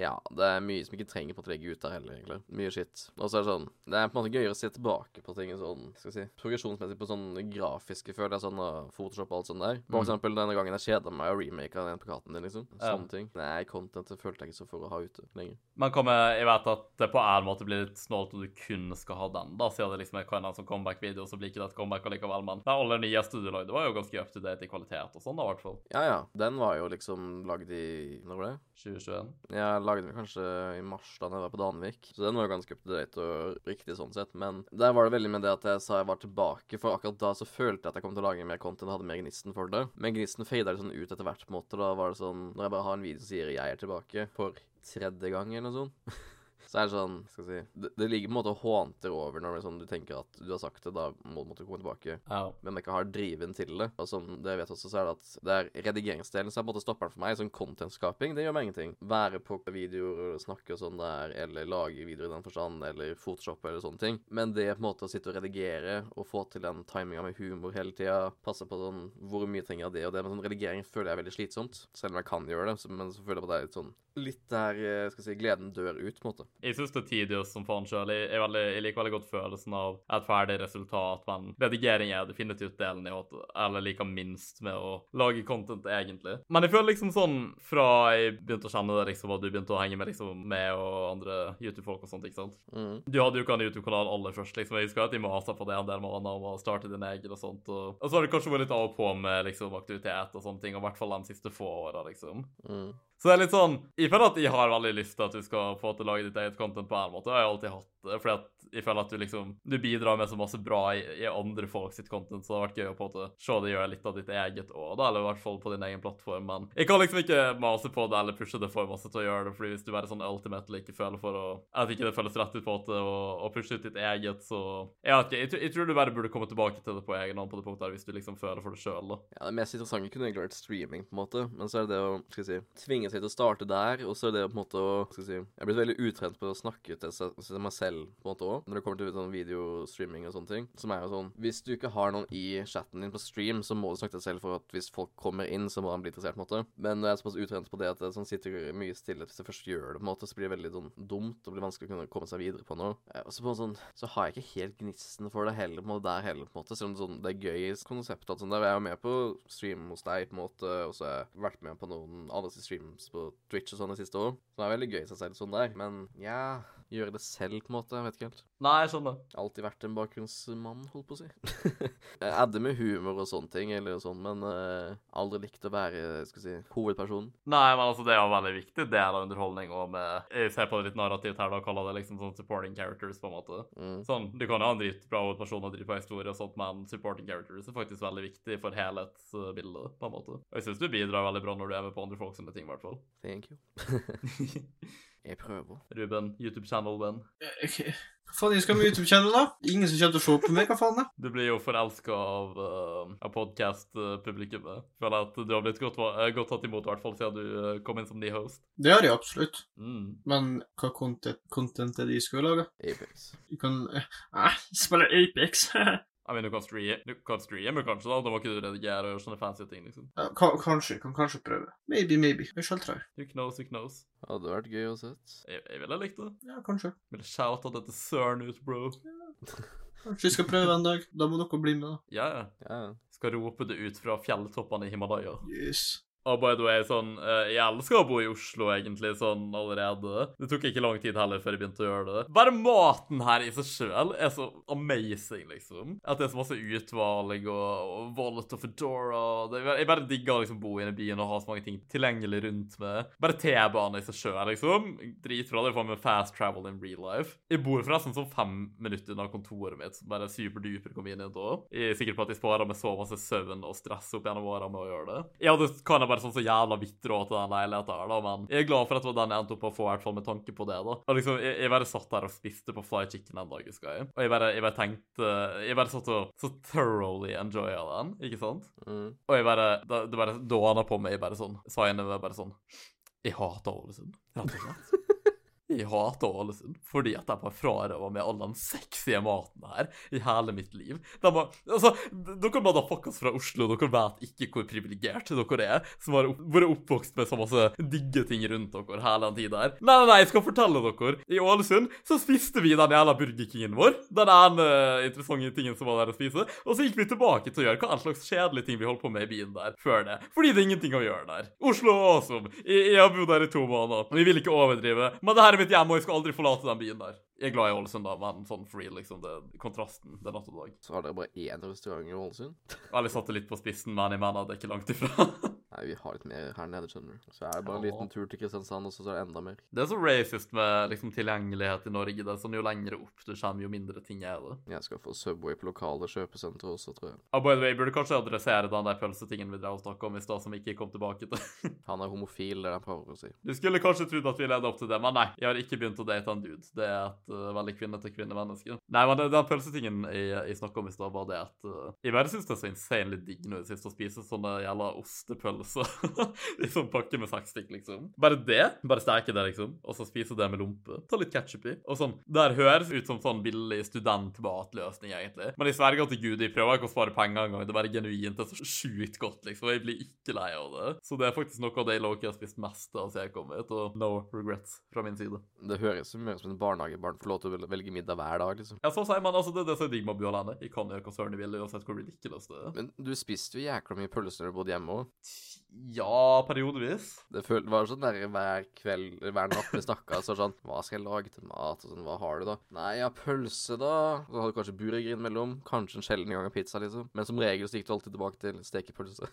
ja, det er mye som ikke trenger på å legge ut der heller, egentlig. Mye skitt. Og så er det sånn, det er på en måte gøyere å se tilbake på ting sånn, skal vi si, progresjonsmessig på sånn grafiske, føler jeg, sånn og Photoshop og alt sånt der. For Mm. eksempel denne gangen jeg kjeda meg og remaka den plakaten din, liksom. Ja. Sånne ting. Nei, contentet følte jeg ikke så for å ha ute lenger. Men kommer, jeg vet at det på en måte blir litt snålt om du kun skal ha den, da, siden det liksom er en sånn comeback-video, så blir ikke det et comeback allikevel, men den aller nyeste du lagde, var jo ganske up to date i kvalitet og sånn, da, i hvert fall. Ja, ja. Den var jo liksom lagd i Når var det? 2021. Jeg lagde den kanskje i mars da jeg var på Danvik, så den var jo ganske up to date og riktig sånn sett. Men der var det veldig med det at jeg sa jeg var tilbake, for akkurat da så følte jeg at jeg kom til å lage mer content og hadde mer gnisten for det. Men gnisten fada litt sånn ut etter hvert, på en måte. Da var det sånn Når jeg bare har en video som sier jeg er tilbake for tredje gang eller noe sånt. Så er det sånn, skal jeg si Det, det ligger på en måte og hånter over når sånn, du tenker at du har sagt det, da må du måtte komme tilbake. Ja. Men jeg ikke har driven til det. Og som det jeg vet også, så er det at det er redigeringsdelen som er på en måte stopperen for meg. Sånn content-skaping, det gjør meg ingenting. Være på videoer og snakke og sånn der, eller lage videoer i den forstand, eller Photoshop eller sånne ting. Men det på en måte å sitte og redigere og få til den timinga med humor hele tida, passe på sånn hvor mye trenger jeg av det og det, men sånn redigering føler jeg er veldig slitsomt. Selv om jeg kan gjøre det, men så føler jeg på det er litt sånn Litt der eh, skal jeg si, gleden dør ut, på en måte. Jeg syns det er tedious som faen sjøl. Jeg, jeg, jeg liker veldig godt følelsen av et ferdig resultat, men redigering er definitivt delen i at eller liker minst med å lage content, egentlig. Men jeg føler liksom sånn fra jeg begynte å kjenne det, liksom, og du begynte å henge med liksom meg og andre YouTube-folk og sånt, ikke sant. Mm. Du hadde jo ikke en YouTube-kanal aller først, liksom. Jeg husker at jeg masa på det en del måneder om å starte din egen og sånt. Og, og så har du kanskje vært litt av og på med liksom aktivitet og sånne ting, og i hvert fall de siste få åra, liksom. Mm. Så det er litt sånn Jeg føler at jeg har veldig lyst til at du skal få til å lage ditt eget content på en måte. Jeg har alltid hatt det, fordi at jeg føler at du liksom Du bidrar med så masse bra i, i andre folk sitt content, så det har vært gøy å på en måte se det gjøre litt av ditt eget òg, da, eller i hvert fall på din egen plattform. Men jeg kan liksom ikke mase på det eller pushe det for masse til å gjøre det, fordi hvis du bare sånn ultimately ikke føler for å At ikke det føles rett ut på en måte, og pushe ut ditt eget, så Jeg vet ikke. Jeg, jeg tror du bare burde komme tilbake til det på egen hånd på det punktet her, hvis du liksom føler for det sjøl, da. Ja, Det mest interessante kunne egentlig vært streaming, på en måte. Men så er det det å skal jeg si, tvinge seg til å starte der, og så er det på en måte å skal jeg si, Jeg er blitt veldig utrent på å snakke til, meg selv på en måte òg, når det kommer til sånn videostreaming og sånne ting. Som er jo sånn Hvis du ikke har noen i chatten din på stream, så må du snakke til deg selv for at hvis folk kommer inn, så må han bli interessert, på en måte. Men jeg er såpass utrent på det at det sånn sitter mye stille hvis jeg først gjør det, på en måte, så blir det veldig sånn dumt og blir vanskelig å kunne komme seg videre på noe. Og så på en sånn Så har jeg ikke helt gnisten for det heller, på en måte, der heller, på en måte. Selv om det, sånn, det er gøy konsept og sånt der. Jeg er jo med på stream hos deg, på en måte, og så har jeg vært med på noen andre sine streams på Twitch og sånn det siste år. Så det er veldig gøy i seg selv sånn der. Men ja Gjøre det selv, på en måte. Jeg vet ikke helt. Nei, sånn da. Alltid vært en bakgrunnsmann, holdt på å si. Adde med humor og sånne ting, eller sånn, men uh, aldri likt å være, skal si, hovedpersonen. Nei, men altså, det er jo veldig viktig del av underholdning, og med Jeg ser på det litt narrativt her, da, kaller det liksom sånn supporting characters, på en måte. Mm. Sånn, Du kan jo ha en dritbra hovedperson og dritbra historie og sånt, men supporting characters er faktisk veldig viktig for helhetsbildet, på en måte. Og jeg syns du bidrar veldig bra når du er med på andre folk sine ting, i hvert fall. Thank you. jeg prøver. Ruben, YouTube-channel-venn. Okay. Hva faen, jeg skal med YouTube-channel, da? Ingen som kommer til å se på meg, hva faen? da? Du blir jo forelska av, uh, av podkast-publikummet. Føler at du har blitt godt, eh, godt tatt imot, i hvert fall siden du eh, kom inn som ny host. Det har jeg absolutt. Mm. Men hva content, content er det de skal lage? Apex. Du kan eh, spiller Apex. Jeg mean, du kan streame, du kan streame kanskje, da. Da må ikke du redigere og gjøre sånne fancy ting, liksom. ja, ka kanskje. Kan kanskje prøve. Maybe, maybe. Jeg skal try. Who knows, who knows. Hadde vært gøy å se. Jeg, jeg ville likt det. Ja, kanskje. Ville shouta dette søren ut, bro. Kanskje vi skal prøve en dag. Da må dere bli med, da. Ja, ja. Ja, ja. Skal rope det ut fra fjelltoppene i Himalaya. Yes. Og by the way, sånn eh, Jeg elsker å bo i Oslo, egentlig, sånn allerede. Det tok ikke lang tid heller før jeg begynte å gjøre det. Bare maten her i seg sjøl er så amazing, liksom. At det er så masse utvalg og, og Wallet og Foodora det, Jeg bare digger å liksom bo inne i byen og ha så mange ting tilgjengelig rundt meg. Bare T-bane i seg sjøl, liksom. Dritbra. Det får meg fast travel in real life. Jeg bor forresten sånn fem minutter unna kontoret mitt, bare superduper convenient òg. Jeg er sikker på at jeg sparer meg så masse søvn og stress opp gjennom åra med å gjøre det. Jeg hadde kan jeg bare sånn så jævla vidt råd til den leiligheten her, da, men jeg er glad for at det var den jeg endte opp å få, i hvert fall med tanke på det, da. Og liksom, jeg, jeg bare satt der og spiste på fly chicken en dag, husker jeg. Og jeg bare, jeg bare tenkte Jeg bare satt og så thoroughly enjoya den, ikke sant? Mm. Og jeg bare da- Det bare dåna på meg, jeg bare sånn Sa jeg bare sånn Jeg hater Ålesund, rett og slett. Jeg hater Ålesund fordi at jeg bare frarøva meg all den sexy maten her i hele mitt liv. De har, altså, dere motherfuckers fra Oslo, dere vet ikke hvor privilegerte dere er, som har vært oppvokst med så masse digge ting rundt dere hele den tida her. Nei, nei, nei, jeg skal fortelle dere. I Ålesund så spiste vi den jævla Burger Kingen vår. Den ene eh, interessante tingen som var der å spise. Og så gikk vi tilbake til å gjøre hva en slags kjedelige ting vi holdt på med i byen der før det. Fordi det er ingenting å gjøre der. Oslo er awesome. Jeg, jeg har bodd der i to måneder. Vi vil ikke overdrive. Men det her er mitt hjem, og jeg skal aldri forlate den byen der. Jeg er glad i Ålesund, da, men sånn real, liksom. Det, kontrasten. Det er natt og dag. Så har dere bare én restaurant i Ålesund? Alle satte litt på spissen, men jeg mener det er ikke langt ifra. Nei, vi har litt mer her nede, skjønner du. Så er det bare en liten tur til Kristiansand, og så er det enda mer. Det er så racist med liksom tilgjengelighet i Norge. Det er sånn Jo lenger opp du kommer, jo mindre ting er det. Jeg skal få Subway på lokale kjøpesentre også, tror jeg. Ah, by the way, burde kanskje adressere den der pølsetingen vi drev og snakka om i stad, som vi ikke kom tilbake til. Han er homofil, det er det jeg prøver å si. Du skulle kanskje trodd at vi leda opp til det, men nei. Jeg har ikke begynt å date en dude. Det er et uh, veldig kvinne-til-kvinne-menneske. Nei, men det- den pølsetingen jeg, jeg snakka om i stad, var det at uh, Jeg bare syns det er så insanely digg nå i det siste å spise sånne jævla ostepølser i sånn pakke med seks stykk, liksom. Bare det. Bare steke det, liksom. Og så spise det med lompe. Ta litt ketsjup i. Og sånn. Det her høres ut som sånn billig studentmatløsning, egentlig. Men jeg sverger til Gud, jeg prøver ikke å spare penger engang. Det er bare genuint. Det er så sjukt godt, liksom. Jeg blir ikke lei av det. Så det er faktisk noe av det jeg Loki har spist mest av siden jeg kom hit, og no regrets fra min side. Det høres som en barnehagebarn får lov til å velge middag hver dag, liksom. Ja, så sier man altså, det det er digg med å bo alene. Jeg kan gjøre hva søren jeg vil, uansett hvor ridiculous det er. Men du spiste jo jækla mye pølser da du bodde hjemme òg. Ja, periodevis. Det var sånn der hver kveld, hver natt vi snakka, så sånn Hva skal jeg lage til mat? Og sånn, hva har du, da? Nei, ja, pølse, da. Så hadde du kanskje burger innimellom. Kanskje en sjelden gang av pizza, liksom. Men som regel så gikk du alltid tilbake til stekepølse.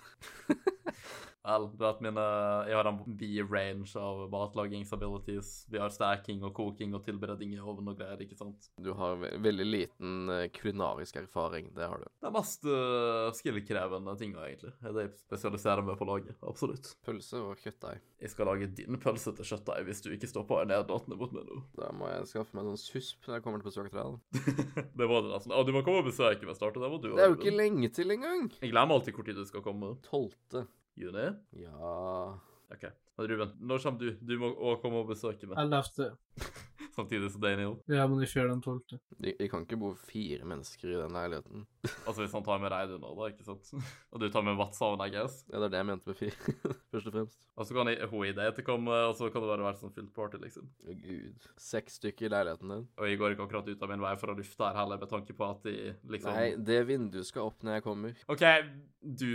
Vel, du vet mine Jeg har en vid range av matlagingsabilities. Vi har staking og koking og tilberedning i ovn og greier, ikke sant? Du har ve veldig liten eh, kulinarisk erfaring, det har du. Det er mest uh, skill-krevende tinga, egentlig. Det jeg spesialiserer meg på å lage. Absolutt. Pølse og kjøttdeig. Jeg skal lage din pølse til kjøttdeig hvis du ikke stopper en nedlatende mot meg nå. Da må jeg skaffe meg noen susp når jeg kommer til besøk til deg. det var det nesten. Ja, du må komme og besøke meg snart. Det må du Det er jo ikke lenge til engang. Jeg glemmer alltid hvor tid du skal komme. Tolvte. Juni? Ja OK. Men Ruben, når kommer du? Du må også komme og besøke meg. 11. Samtidig som Daniel. Ja, men ikke gjør den 12. Jeg, de, kan ikke bo fire mennesker i den leiligheten. Altså hvis han tar med Reidun nå, da, ikke sant? Og du tar med Vatsaven, I guess. Ja, det er det jeg mente med fire, først og fremst. Og så kan hun i det etterkomme, og så kan det bare være sånn fullt party, liksom. Å, Gud. Seks stykker i leiligheten din. Og jeg går ikke akkurat ut av min vei for å lufte her heller, med tanke på at de liksom Nei, det vinduet skal opp når jeg kommer. OK, du,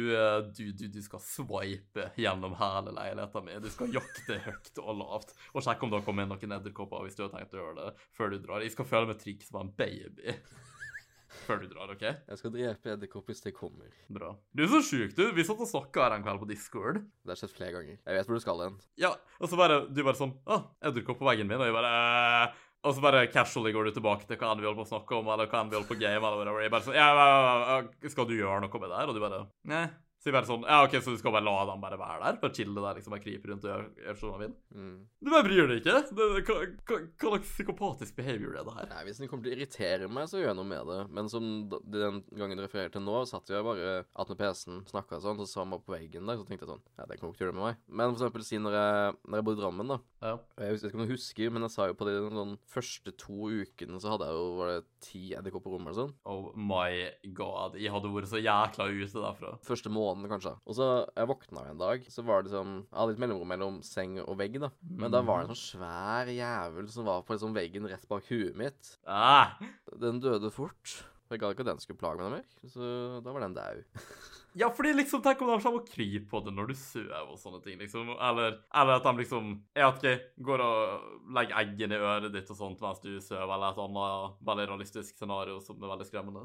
du, du, du skal swipe gjennom hele leiligheten min. Du skal jakte høyt og lavt og sjekke om det har kommet inn noen edderkopper hvis du har tenkt å gjøre det før du drar. Jeg skal føle meg trygg som en baby før du drar, OK? Jeg skal drepe edderkopp hvis det kommer. Bra. Du er så sjuk, du. Vi satt og snakka her en kveld på Discord. Det har skjedd flere ganger. Jeg vet hvor du skal hen. Ja, og så bare Du bare sånn Å, edderkopp på veggen min. Og jeg bare «Øh». Og så bare casually går du tilbake til hva enn vi holder på å snakke om, eller hva enn vi holder på å game, eller whatever. Jeg bare sånn ja, ja, ja, skal du gjøre noe med det her? Og du bare Nei. Så jeg bare sånn Ja, OK, så du skal bare la dem bare være der? Bare chille der, liksom, bare krype rundt og gjøre, gjøre som de vil? Mm. Du bare bryr deg ikke? Det, hva, hva, hva slags psykopatisk behavior er det her? Nei, Hvis den kommer til å irritere meg, så gjør jeg noe med det. Men som den gangen du refererer til nå, satt jeg bare attmed PC-en, snakka sånn, så sa han bare på veggen der, så tenkte jeg sånn Ja, det kommer ikke til å gjøre det med meg. Men for eksempel si når jeg, når jeg bodde i Drammen, da. Ja. Jeg vet ikke om du husker, men jeg sa jo på de sånn, første to ukene så hadde jeg jo var det ti edderkopper på rommet eller sånn. Oh my god. Jeg hadde vært så jækla ute derfra. Første måneden, kanskje. Og så jeg våkna en dag, så var det sånn Jeg hadde litt mellomrom mellom seng og vegg, da. Men da var det en sånn svær jævel som var på liksom veggen rett bak huet mitt. Ah, Den døde fort. For jeg gadd ikke at den skulle plage meg noe mer, så da var den daud. Ja, fordi liksom, tenk om de kommer og kryper på det når du sover og sånne ting, liksom. Eller, eller at de liksom Jeg vet ikke, går og legger eggene i øret ditt og sånt mens du sover, eller et annet veldig realistisk scenario som er veldig skremmende.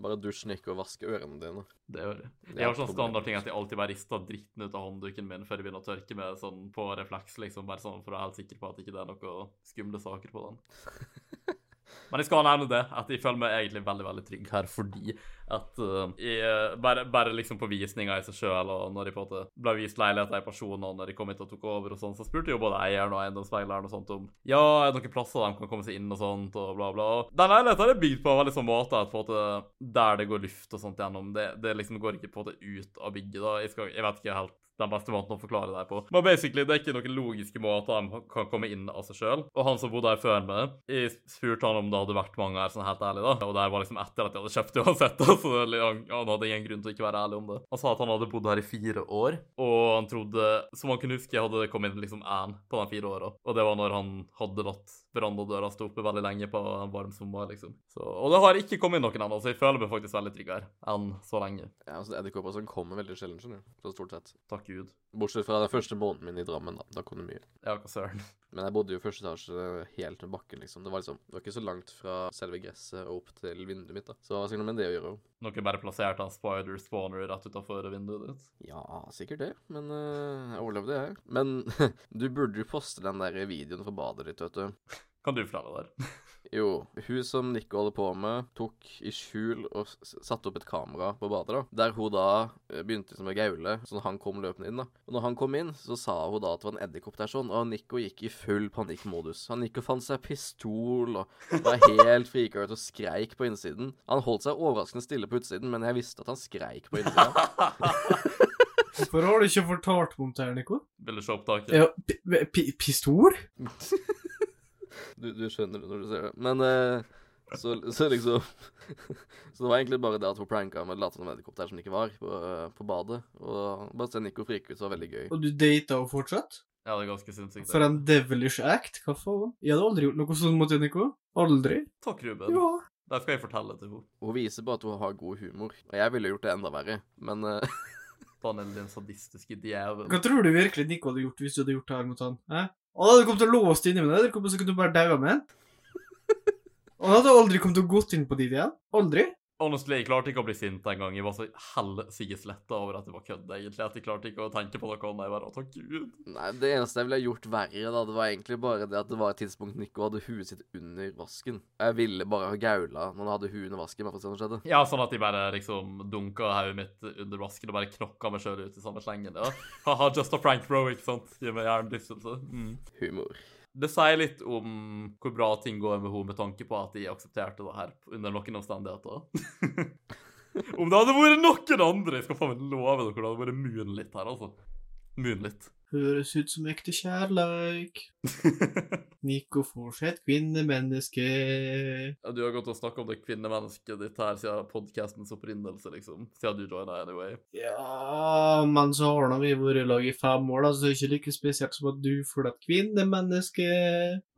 Bare dusjen ikke og vaske ørene dine. Det gjør jeg. Jeg har sånn standardting at jeg alltid bare rister dritten ut av håndduken min før jeg begynner å tørke med sånn på refleks, liksom, bare sånn for å være helt sikker på at ikke det er noen skumle saker på den. Men jeg skal nevne det, at jeg føler meg egentlig veldig veldig trygg her fordi at uh, jeg, eh, bare, bare liksom på visninga i seg sjøl, og når de på en måte ble vist leiligheter i personer, og når de kom hit og tok over og sånn, så spurte jo både eieren og eiendomsmegleren og sånt om ja, er det noen plasser de kan komme seg inn og sånt, og bla, bla. Den leiligheten er bygd på en veldig sånn måte at på en måte der det går luft og sånt gjennom, det, det liksom går ikke på en måte ut av bygget. da. Jeg, skal, jeg vet ikke helt den beste måten å forklare det på. Men basically, det er ikke noen logiske måter de kan komme inn av seg sjøl. Og han som bodde her før meg, jeg spurte han om det hadde vært mange her, sånn helt ærlig, da. Og det var liksom etter at jeg hadde kjøpt det uansett, da. Så han, han hadde ingen grunn til å ikke være ærlig om det. Han sa at han hadde bodd her i fire år, og han trodde, som han kunne huske, hadde det kommet inn liksom én på de fire åra. Og det var når han hadde latt verandadøra stå oppe veldig lenge på en varm sommer, liksom. Så, og det har ikke kommet inn noen ennå, så jeg føler meg faktisk veldig trygg her enn så lenge. Ja, altså Edderkopper som kommer veldig sjelden, skjønner du. Så stort sett. Takk Gud. Bortsett fra den første måneden min i Drammen, da. Da kom det mye. Ja, hva søren. Men jeg bodde jo i første etasje helt med bakken, liksom. Det var liksom, det var ikke så langt fra selve gresset og opp til vinduet mitt, da. Så hva skal sikkert med det å gjøre. Noen bare plasserte en spider spawner rett utafor vinduet ditt. Ja, sikkert det. Men uh, jeg overlevde, jeg. Men du burde jo poste den der videoen fra badet ditt, vet du. Kan du forklare der? Jo, hun som Nico holder på med, tok i skjul og satte opp et kamera på badet, da. Der hun da eh, begynte liksom å gaule, så når han kom løpende inn, da. Og når han kom inn, så sa hun da at det var en edderkopp der sånn, og Nico gikk i full panikkmodus. Han gikk og fant seg pistol og var helt frika ut og skreik på innsiden. Han holdt seg overraskende stille på utsiden, men jeg visste at han skreik på innsida. Hvorfor har du ikke fortalt meg om det Nico? Vil du se opptaket? Ja, pi pi pistol? Du, du skjønner det når du ser det. Men eh, så, så liksom Så det var egentlig bare det at hun pranka med late som edderkopp der som det ikke var, på, eh, på badet. Og bare se Nico frike ut, så var veldig gøy. Og du data henne fortsatt? Ja, det er ganske sinnssykt. For en devilish act? Hva faen? Jeg hadde aldri gjort noe sånt mot Nico. Aldri. Takk, Ruben. Ja. Det skal jeg fortelle til henne. Hun viser bare at hun har god humor. Og jeg ville gjort det enda verre, men eh, Daniel, den sadistiske djevelen. Hva tror du virkelig Nico hadde gjort hvis du hadde gjort det her mot han? Hæ? da hadde du kommet til å låst inni med det, og så kunne du bare daua med den. Og da hadde aldri kommet til å gått inn på dit igjen. Aldri. Honestly, jeg klarte ikke å bli sint en gang. Jeg var så helsikes letta over at det var kødd, egentlig. At jeg klarte ikke å tenke på noe annet. Jeg bare, å, Gud. Nei, det eneste jeg ville gjort verre, da, det var egentlig bare det at det var et tidspunkt Nico hadde huet sitt under vasken. Jeg ville bare ha gaula når han hadde huet under vasken, bare for å se hva skjedde. Ja, sånn at jeg bare liksom dunka hodet mitt under vasken og bare knokka meg sjøl ut i samme slengen. Ja. Haha, just a prank, bro, ikke sant? Gi meg jernlystelse. Mm. Humor. Det sier litt om hvor bra ting går med henne, med tanke på at de aksepterte det her under noen omstendigheter. om det hadde vært noen andre, jeg skal faen meg love dere, det hadde vært Moonlit her, altså. Moonlit. Høres ut som ekte kjærleik. Nico Forseth, kvinnemenneske. Ja, du har gått og snakka om det kvinnemennesket ditt her siden podkastens opprinnelse, liksom. Siden du joina anyway. Ja, men så har nå vi vært i lag i fem år, da, så det er ikke like spesielt som at du får deg et kvinnemenneske.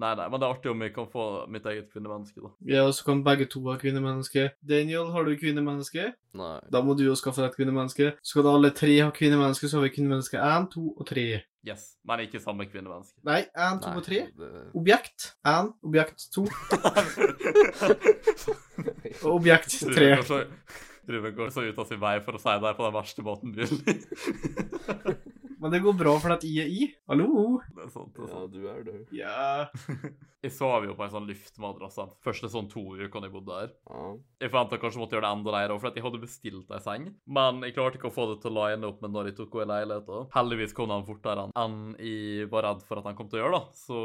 Nei, nei, men det er artig om jeg kan få mitt eget kvinnemenneske, da. Ja, så kan begge to ha kvinnemenneske. Daniel, har du kvinnemenneske? Nei. Da må du jo skaffe deg et kvinnemenneske. Skal da alle tre ha kvinnemenneske, så har vi kvinnemenneske én, to og tre. Yes. Men ikke samme kvinnemenneske. Nei, én, to og tre. det- Objekt én, objekt to og objekt tre. Ruben går så- går så ut av sin vei for å si det på den verste måten mulig. Men det går bra for at I er I. Hallo? det er sant, det er Ja, sant. du er det. Ja. Jeg sov jo på en sånn luftmadrass de første sånn to ukene jeg bodde der. Ja. Jeg forventa kanskje måtte gjøre det enda leire, for at jeg hadde bestilt ei seng. Men jeg klarte ikke å få det til å line opp med når jeg tok henne i leiligheten. Heldigvis kom han fortere enn jeg var redd for at han kom til å gjøre, da. Så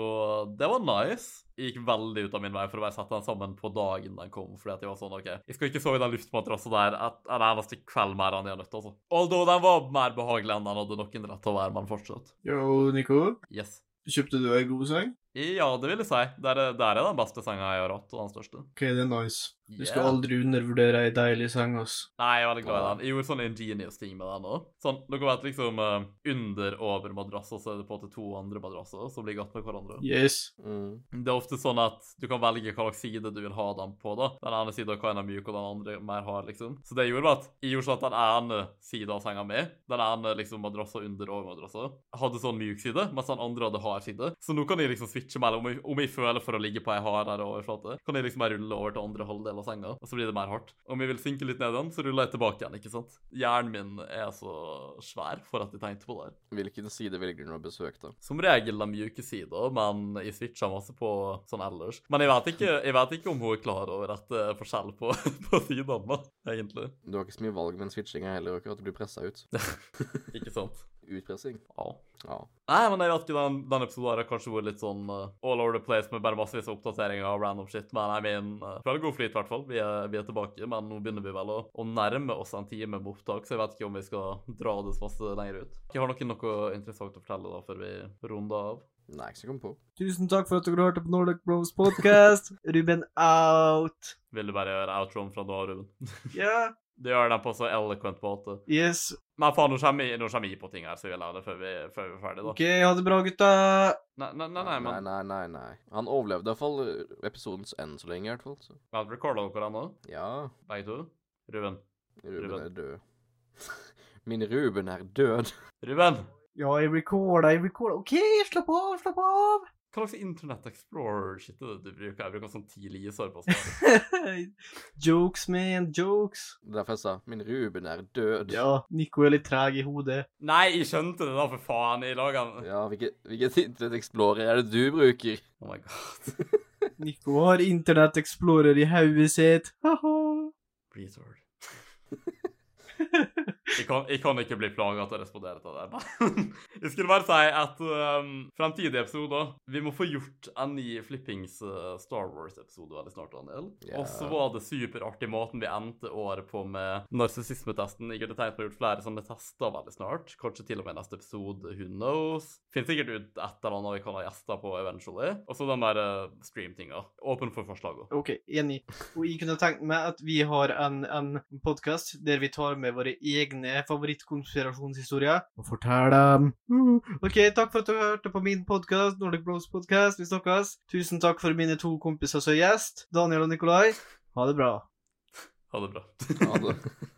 det var nice. Gikk veldig ut av min vei for å bare sette den sammen på dagen den kom, fordi at jeg var sånn OK, jeg skal ikke sove i den luftmadrassen der en eneste kveld mer enn jeg har nødt til, altså. Although den var mer behagelig enn den hadde noen rett til å være, men fortsatt. Yo, Nico. Yes. Kjøpte du ei god seng? Ja, det vil jeg si. Der er, der er den beste senga jeg har hatt, og den største. Ok, det er nice. Du skal Yeah. aldri undervurdere ei deilig seng, ass. Nei, jeg er veldig glad i den. Jeg gjorde sånn ingenious ting med den òg. Sånn, dere vet liksom eh, under over over og så er det på en måte to andre madrasser som ligger attmed hverandre. Yes. Mm. Det er ofte sånn at du kan velge slags side du vil ha dem på. da. Den ene sida kan være myk, og den andre mer hard, liksom. Så det jeg gjorde var at jeg gjorde sånn at den ene sida av senga mi, den ene liksom madrassa under over madrassa, hadde sånn myk side, mens den andre hadde hard side. Så nå kan jeg liksom switche mellom om jeg, om jeg føler for å ligge på ei hardere overflate, kan jeg liksom bare rulle over til andre halvdel av senga, og så blir det mer hardt. Om jeg vil synke litt ned igjen, så ruller jeg tilbake igjen, ikke sant. Hjernen min er så svær for at jeg tenkte på det. her. Hvilken side velger du å besøke, da? Som regel de mjuke sider, men jeg switcher masse på sånn ellers. Men jeg vet ikke, jeg vet ikke om hun er klar over at det er forskjell på, på sidene, egentlig. Du har ikke så mye valg med en switching heller, akkurat. Du blir pressa ut. Ikke sant? Utpressing. Ja. Ja. Nei, men jeg vet ikke, den, den episoden her har kanskje vært litt sånn uh, all over the place med bare massevis av oppdateringer og random shit, men jeg mener, uh, føler god flyt i hvert fall. Vi er, vi er tilbake, men nå begynner vi vel å, å nærme oss en time med opptak, så jeg vet ikke om vi skal dra det så masse lenger ut. Jeg har noen noe interessant å fortelle da, før vi runder av. Nei, ikke så kom på. Tusen takk for at dere hørte på Nordic Bros podcast. Ruben out. Vil du bare gjøre outroen fra nå av, Ruben? Ja. Det gjør den på så eloquent måte. Yes. Men faen, nå kommer vi nå kommer jeg på ting her, så jeg lar det før vi, før vi er ferdige, da. OK, ha det bra, gutta. Nei, nei, nei, nei, nei, men nei, nei, nei. Han overlevde iallfall episodens end så lenge, i hvert fall. Så. hadde recorda dere ennå? Ja, Begge to? Ruben? Ruben Ruben. er død. Min Ruben er død. Ruben! Ja, jeg recorda, jeg recorda. OK, slapp av, slapp av. Hva slags Internett Explorer-shit er det du bruker? Jeg bruker sånn ti lisår på sånn. jokes, man, jokes. Derfor jeg sa min Ruben er død. Ja, Nico er litt treg i hodet. Nei, jeg skjønte det da, for faen. Jeg laga Ja, hvilket, hvilket Internett Explorer er det du bruker? Oh my god. Nico har Internett Explorer i hodet sitt. Haha. Retard. Jeg kan, jeg kan ikke bli plaga til å respondere til det. Jeg skulle bare si at um, fremtidige episoder Vi må få gjort en ny flippings uh, Star Wars-episode veldig snart, Daniel. Yeah. Og så var det superartig måten vi endte året på med narsissismetesten. Jeg hadde tenkt på å gjort flere sånne tester veldig snart. Kanskje til og med neste episode. Who knows? Finner sikkert ut et eller annet vi kan ha gjester på eventually. Og så den der uh, stream-tinga. Åpen for forslag òg. OK, enig. Og jeg kunne tenkt meg at vi har en, en podkast der vi tar med våre egne favorittkonspirasjonshistorier og fortell dem. Uh, OK, takk for at du hørte på min podkast, Nordic Bros podcast. Vi snakkes. Tusen takk for mine to kompiser som gjest, Daniel og Nikolai. Ha det bra. Ha det bra. Ha det.